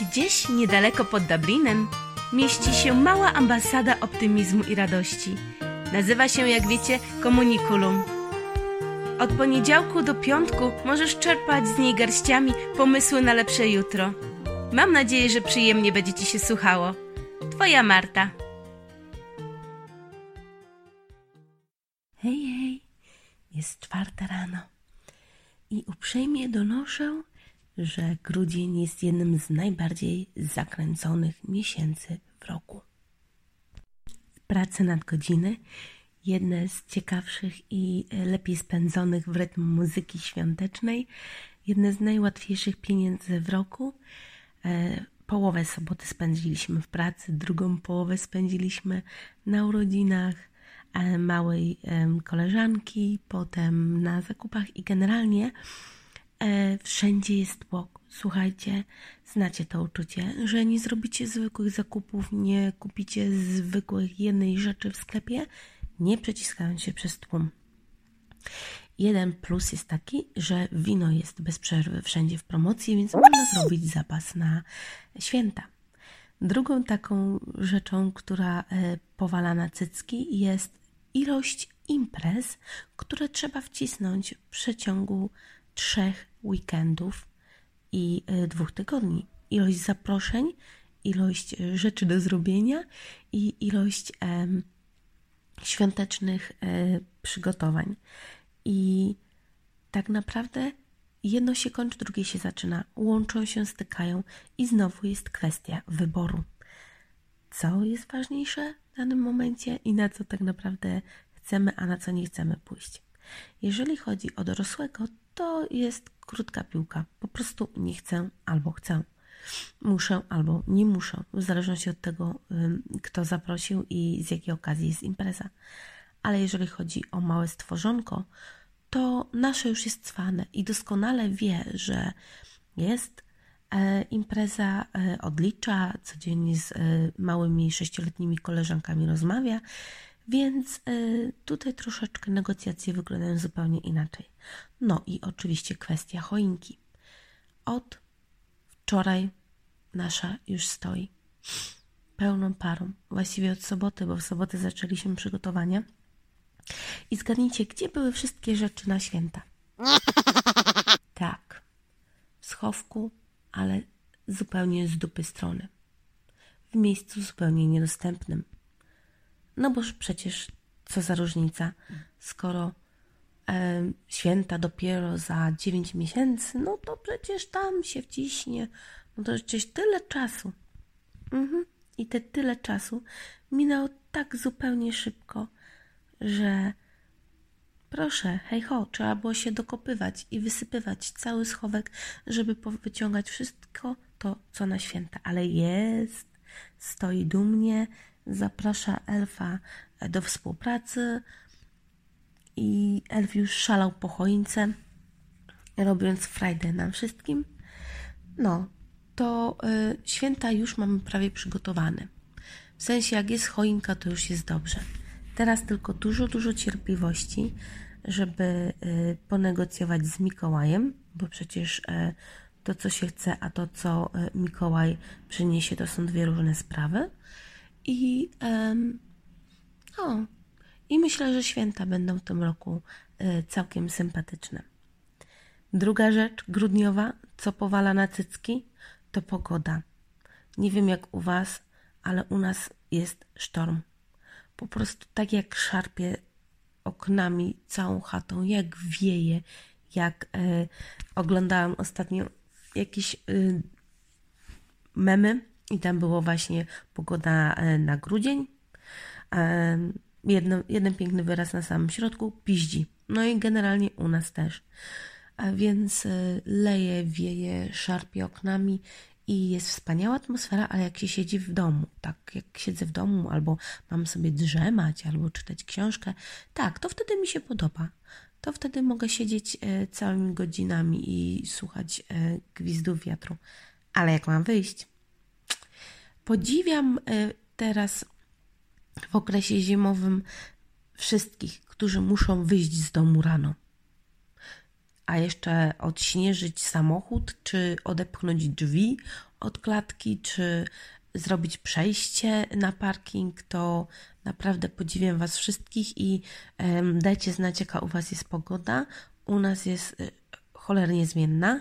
Gdzieś niedaleko pod Dublinem mieści się mała ambasada optymizmu i radości. Nazywa się, jak wiecie, Komunikulum. Od poniedziałku do piątku możesz czerpać z niej garściami pomysły na lepsze jutro. Mam nadzieję, że przyjemnie będzie Ci się słuchało. Twoja Marta. Hej, hej, jest czwarta rano i uprzejmie donoszę, że grudzień jest jednym z najbardziej zakręconych miesięcy w roku. Prace nadgodziny, jedne z ciekawszych i lepiej spędzonych w rytm muzyki świątecznej, jedne z najłatwiejszych pieniędzy w roku. E, połowę soboty spędziliśmy w pracy, drugą połowę spędziliśmy na urodzinach e, małej koleżanki, potem na zakupach i generalnie e, wszędzie jest tłok. Słuchajcie, znacie to uczucie, że nie zrobicie zwykłych zakupów, nie kupicie zwykłych jednej rzeczy w sklepie, nie przeciskając się przez tłum. Jeden plus jest taki, że wino jest bez przerwy wszędzie w promocji, więc można zrobić zapas na święta. Drugą taką rzeczą, która e, powala na cycki, jest ilość imprez, które trzeba wcisnąć w przeciągu trzech weekendów i e, dwóch tygodni. Ilość zaproszeń, ilość e, rzeczy do zrobienia i ilość świątecznych przygotowań. I tak naprawdę jedno się kończy, drugie się zaczyna, łączą się, stykają i znowu jest kwestia wyboru. Co jest ważniejsze w danym momencie i na co tak naprawdę chcemy, a na co nie chcemy pójść. Jeżeli chodzi o dorosłego, to jest krótka piłka. Po prostu nie chcę albo chcę. Muszę albo nie muszę, w zależności od tego, kto zaprosił i z jakiej okazji jest impreza. Ale jeżeli chodzi o małe stworzonko, to nasze już jest cwane i doskonale wie, że jest e, impreza, e, odlicza, codziennie z e, małymi sześcioletnimi koleżankami rozmawia, więc tutaj troszeczkę negocjacje wyglądają zupełnie inaczej. No i oczywiście kwestia choinki. Od wczoraj nasza już stoi pełną parą, właściwie od soboty, bo w sobotę zaczęliśmy przygotowania i zgadnijcie, gdzie były wszystkie rzeczy na święta? Tak, w schowku, ale zupełnie z dupy strony. W miejscu zupełnie niedostępnym. No boż przecież co za różnica, skoro e, święta dopiero za 9 miesięcy, no to przecież tam się wciśnie. No to przecież tyle czasu. Mhm. I te tyle czasu minęło tak zupełnie szybko że proszę, hej ho, trzeba było się dokopywać i wysypywać cały schowek, żeby wyciągać wszystko to, co na święta. Ale jest, stoi dumnie, zaprasza elfa do współpracy i elf już szalał po choince, robiąc frajdę nam wszystkim. No, to y, święta już mamy prawie przygotowane. W sensie, jak jest choinka, to już jest dobrze. Teraz tylko dużo, dużo cierpliwości, żeby y, ponegocjować z Mikołajem, bo przecież y, to, co się chce, a to, co y, Mikołaj przyniesie, to są dwie różne sprawy. I, o, i myślę, że święta będą w tym roku całkiem sympatyczne. Druga rzecz grudniowa, co powala na cycki, to pogoda. Nie wiem jak u Was, ale u nas jest sztorm po prostu tak jak szarpie oknami całą chatą, jak wieje, jak e, oglądałam ostatnio jakieś e, memy i tam było właśnie pogoda e, na grudzień. E, jedno, jeden piękny wyraz na samym środku, piździ. No i generalnie u nas też. A więc e, leje, wieje, szarpie oknami i jest wspaniała atmosfera, ale jak się siedzi w domu, tak jak siedzę w domu, albo mam sobie drzemać, albo czytać książkę, tak, to wtedy mi się podoba. To wtedy mogę siedzieć całymi godzinami i słuchać gwizdów wiatru. Ale jak mam wyjść? Podziwiam e, teraz w okresie zimowym wszystkich, którzy muszą wyjść z domu rano. a jeszcze odśnieżyć samochód, czy odepchnąć drzwi od klatki, czy zrobić przejście na parking, to naprawdę podziwiam Was wszystkich i dajcie znać, jaka u Was jest pogoda. U nas jest y, cholernie zmienna,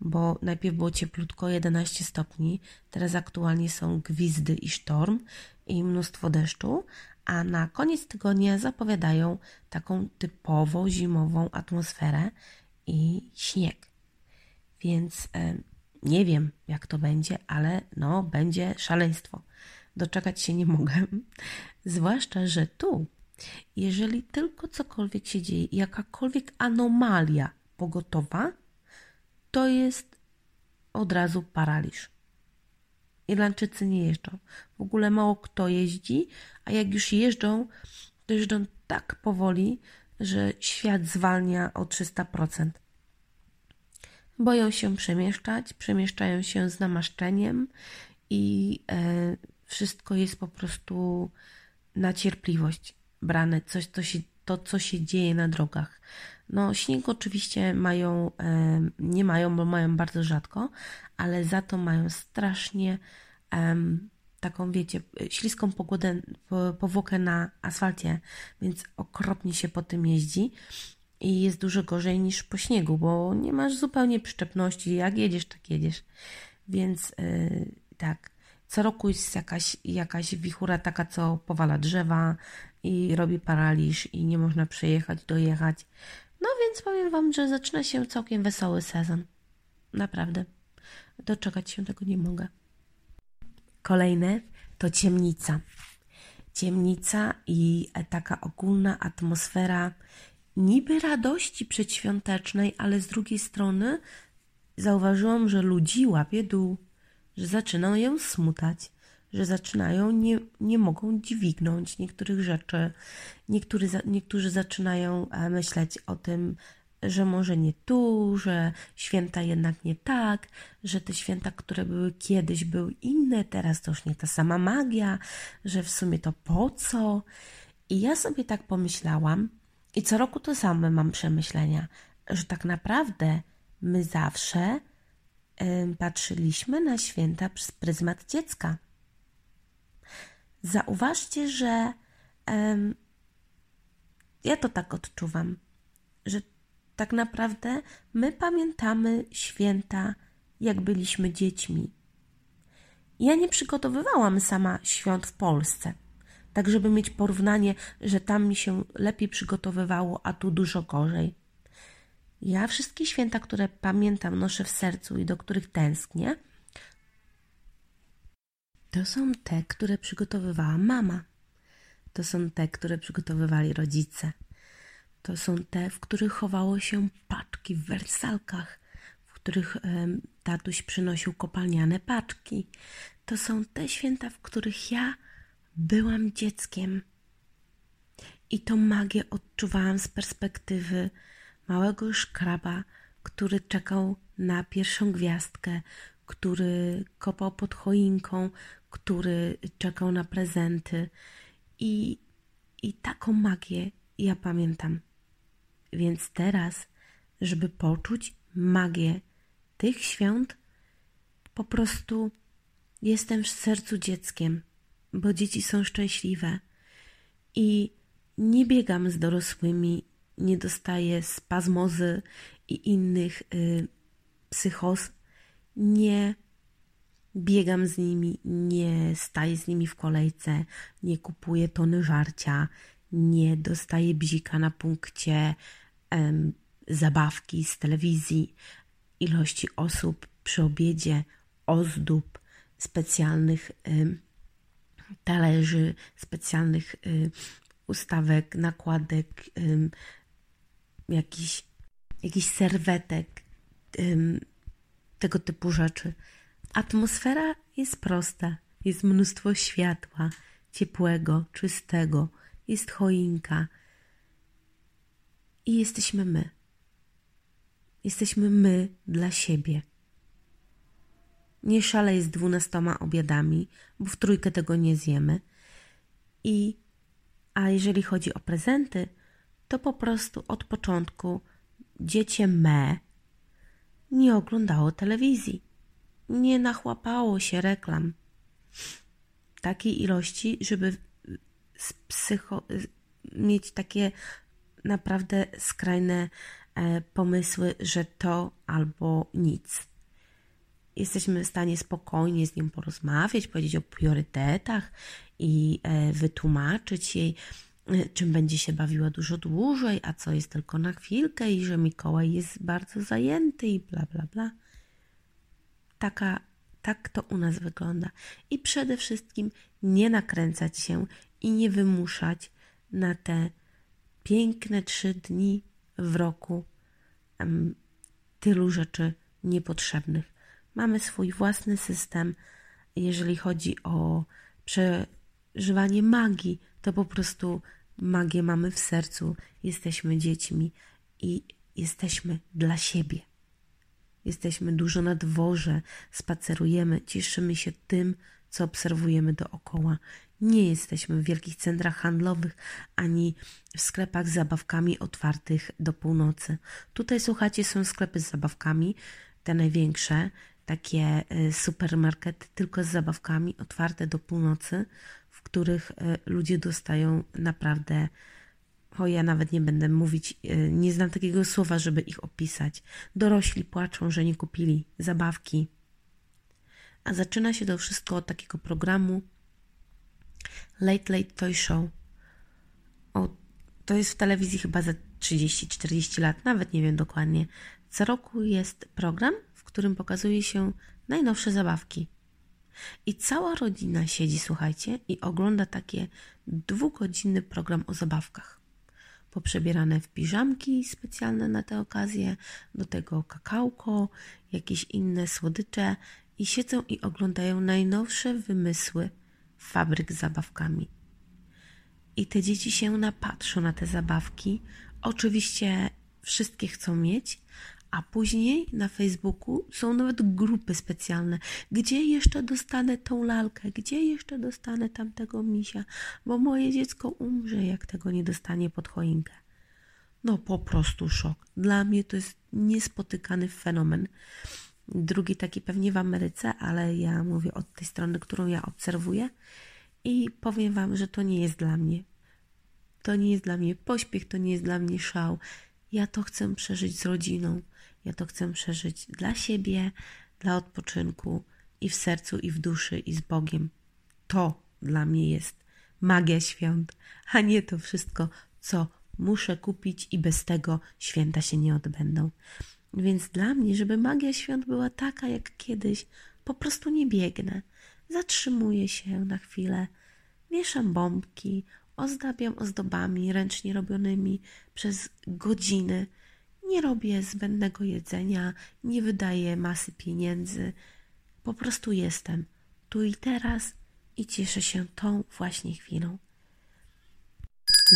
bo najpierw było cieplutko 11 stopni, teraz aktualnie są gwizdy i sztorm i mnóstwo deszczu, a na koniec tygodnia zapowiadają taką typowo zimową atmosferę i śnieg. Więc nie wiem, jak to będzie, ale no, będzie szaleństwo. Doczekać się nie mogę. Zwłaszcza, że tu, jeżeli tylko cokolwiek się dzieje, jakakolwiek anomalia pogotowa, to jest od razu paraliż. Irlandczycy nie jeżdżą. W ogóle mało kto jeździ, a jak już jeżdżą, to jeżdżą tak powoli, że świat zwalnia o 300%. Boją się przemieszczać, przemieszczają się z namaszczeniem i e, wszystko jest po prostu na cierpliwość brane, coś, co się, to, co się dzieje na drogach. No, śnieg oczywiście mają, e, nie mają, bo mają bardzo rzadko, ale za to mają strasznie e, taką, wiecie, śliską pogodę, powłokę na asfalcie, więc okropnie się po tym jeździ i jest dużo gorzej niż po śniegu, bo nie masz zupełnie przyczepności. Jak jedziesz, tak jedziesz. Więc yy, tak, co roku jest jakaś, jakaś wichura taka, co powala drzewa i robi paraliż i nie można przejechać, dojechać. No więc powiem Wam, że zaczyna się całkiem wesoły sezon. Naprawdę. Doczekać się tego nie mogę. Kolejne to ciemnica. Ciemnica i taka ogólna atmosfera niby radości przedświątecznej, ale z drugiej strony zauważyłam, że ludzi łapie dół, że zaczynają ją smutać, że zaczynają, nie, nie mogą dźwignąć niektórych rzeczy. Niektóry, niektórzy zaczynają e, myśleć o tym, że może nie tu, że święta jednak nie tak, że te święta, które były kiedyś, były inne, teraz to już nie ta sama magia, że w sumie to po co. I ja sobie tak pomyślałam, i co roku to same mam przemyślenia, że tak naprawdę my zawsze patrzyliśmy na święta przez pryzmat dziecka. Zauważcie, że ja to tak odczuwam, że tak naprawdę my pamiętamy święta, jak byliśmy dziećmi. Ja nie przygotowywałam sama świąt w Polsce tak żeby mieć porównanie, że tam mi się lepiej przygotowywało, a tu dużo gorzej. Ja wszystkie święta, które pamiętam, noszę w sercu i do których tęsknię, to są te, które przygotowywała mama. To są te, które przygotowywali rodzice. To są te, w których chowało się paczki w wersalkach, w których e, tatuś przynosił kopalniane paczki. To są te święta, w których ja byłam dzieckiem. I tą magię odczuwałam z perspektywy małego szkraba, który czekał na pierwszą gwiazdkę, który kopał pod choinką, który czekał na prezenty. I, i taką magię ja pamiętam. Więc teraz, żeby poczuć magię tych świąt, po prostu jestem w sercu dzieckiem bo dzieci są szczęśliwe i nie biegam z dorosłymi, nie dostaję spazmozy i innych y, psychos, nie biegam z nimi, nie staję z nimi w kolejce, nie kupuję tony żarcia, nie dostaję bzika na punkcie zabawki z telewizji, ilości osób przy obiedzie, ozdób, specjalnych talerzy, specjalnych y, ustawek, nakładek, y, jakichś, jakichś serwetek, tego typu rzeczy. Atmosfera jest prosta, jest mnóstwo światła, ciepłego, czystego, jest choinka i jesteśmy my. Jesteśmy my dla siebie. Nie szalej z dwunastoma obiadami, bo w trójkę tego nie zjemy. I, a jeżeli chodzi o prezenty, to po prostu od początku dziecię me nie oglądało telewizji, nie nachłapało się reklam takiej ilości, żeby psycho, mieć takie naprawdę skrajne e, pomysły, że to albo nic. Jesteśmy w stanie spokojnie z nią porozmawiać, powiedzieć o priorytetach i e, wytłumaczyć jej, e, czym będzie się bawiła dużo dłużej, a co jest tylko na chwilkę i że Mikołaj jest bardzo zajęty i bla, bla, bla. Taka, tak to u nas wygląda. I przede wszystkim nie nakręcać się i nie wymuszać na te piękne trzy dni w roku tylu rzeczy niepotrzebnych. Mamy swój własny system. Jeżeli chodzi o przeżywanie magii, to po prostu magię mamy w sercu. Jesteśmy dziećmi i jesteśmy dla siebie. Jesteśmy dużo na dworze, spacerujemy, cieszymy się tym, co obserwujemy dookoła. Nie jesteśmy w wielkich centrach handlowych ani w sklepach z zabawkami otwartych do północy. Tutaj, słuchacie, są sklepy z zabawkami, te największe, takie y, supermarkety tylko z zabawkami otwarte do północy, w których y, ludzie dostają naprawdę. O, ja nawet nie będę mówić, y, nie znam takiego słowa, żeby ich opisać. Dorośli płaczą, że nie kupili zabawki. A zaczyna się to wszystko od takiego programu Late Late Toy Show. O, to jest w telewizji chyba za 30-40 lat, nawet nie wiem dokładnie. Co roku jest program, w którym pokazuje się najnowsze zabawki. I cała rodzina siedzi, słuchajcie, i ogląda takie dwugodzinny program o zabawkach. Poprzebierane w piżamki specjalne na tę okazję, do tego kakałko, jakieś inne słodycze i siedzą i oglądają najnowsze wymysły fabryk z zabawkami. I te dzieci się napatrzą na te zabawki. Oczywiście wszystkie chcą mieć, a później na Facebooku są nawet grupy specjalne, gdzie jeszcze dostanę tą lalkę, gdzie jeszcze dostanę tamtego misia, bo moje dziecko umrze, jak tego nie dostanie pod choinkę. No po prostu szok. Dla mnie to jest niespotykany fenomen. Drugi taki pewnie w Ameryce, ale ja mówię od tej strony, którą ja obserwuję i powiem Wam, że to nie jest dla mnie. To nie jest dla mnie pośpiech, to nie jest dla mnie szał. Ja to chcę przeżyć z rodziną. Ja to chcę przeżyć dla siebie, dla odpoczynku i w sercu, i w duszy, i z Bogiem. To dla mnie jest magia świąt, a nie to wszystko, co muszę kupić i bez tego święta się nie odbędą. Więc dla mnie, żeby magia świąt była taka jak kiedyś, po prostu nie biegnę. Zatrzymuję się na chwilę, wieszam bombki, ozdabiam ozdobami ręcznie robionymi przez godziny. Nie robię zbędnego jedzenia, nie wydaję masy pieniędzy. Po prostu jestem tu i teraz i cieszę się tą właśnie chwilą.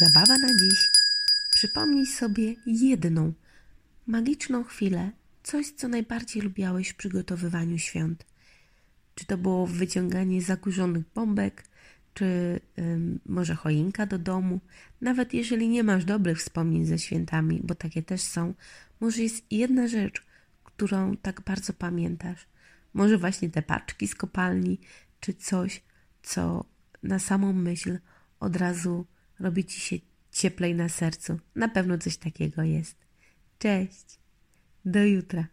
Zabawa na dziś. Przypomnij sobie jedną magiczną chwilę, coś, co najbardziej lubiałeś w przygotowywaniu świąt. Czy to było wyciąganie zakurzonych bombek, czy może choinka do domu. Nawet jeżeli nie masz dobrych wspomnień ze świętami, bo takie też są, może jest jedna rzecz, którą tak bardzo pamiętasz. Może właśnie te paczki z kopalni, czy coś, co na samą myśl od razu robi ci się cieplej na sercu. Na pewno coś takiego jest. Cześć. Do jutra.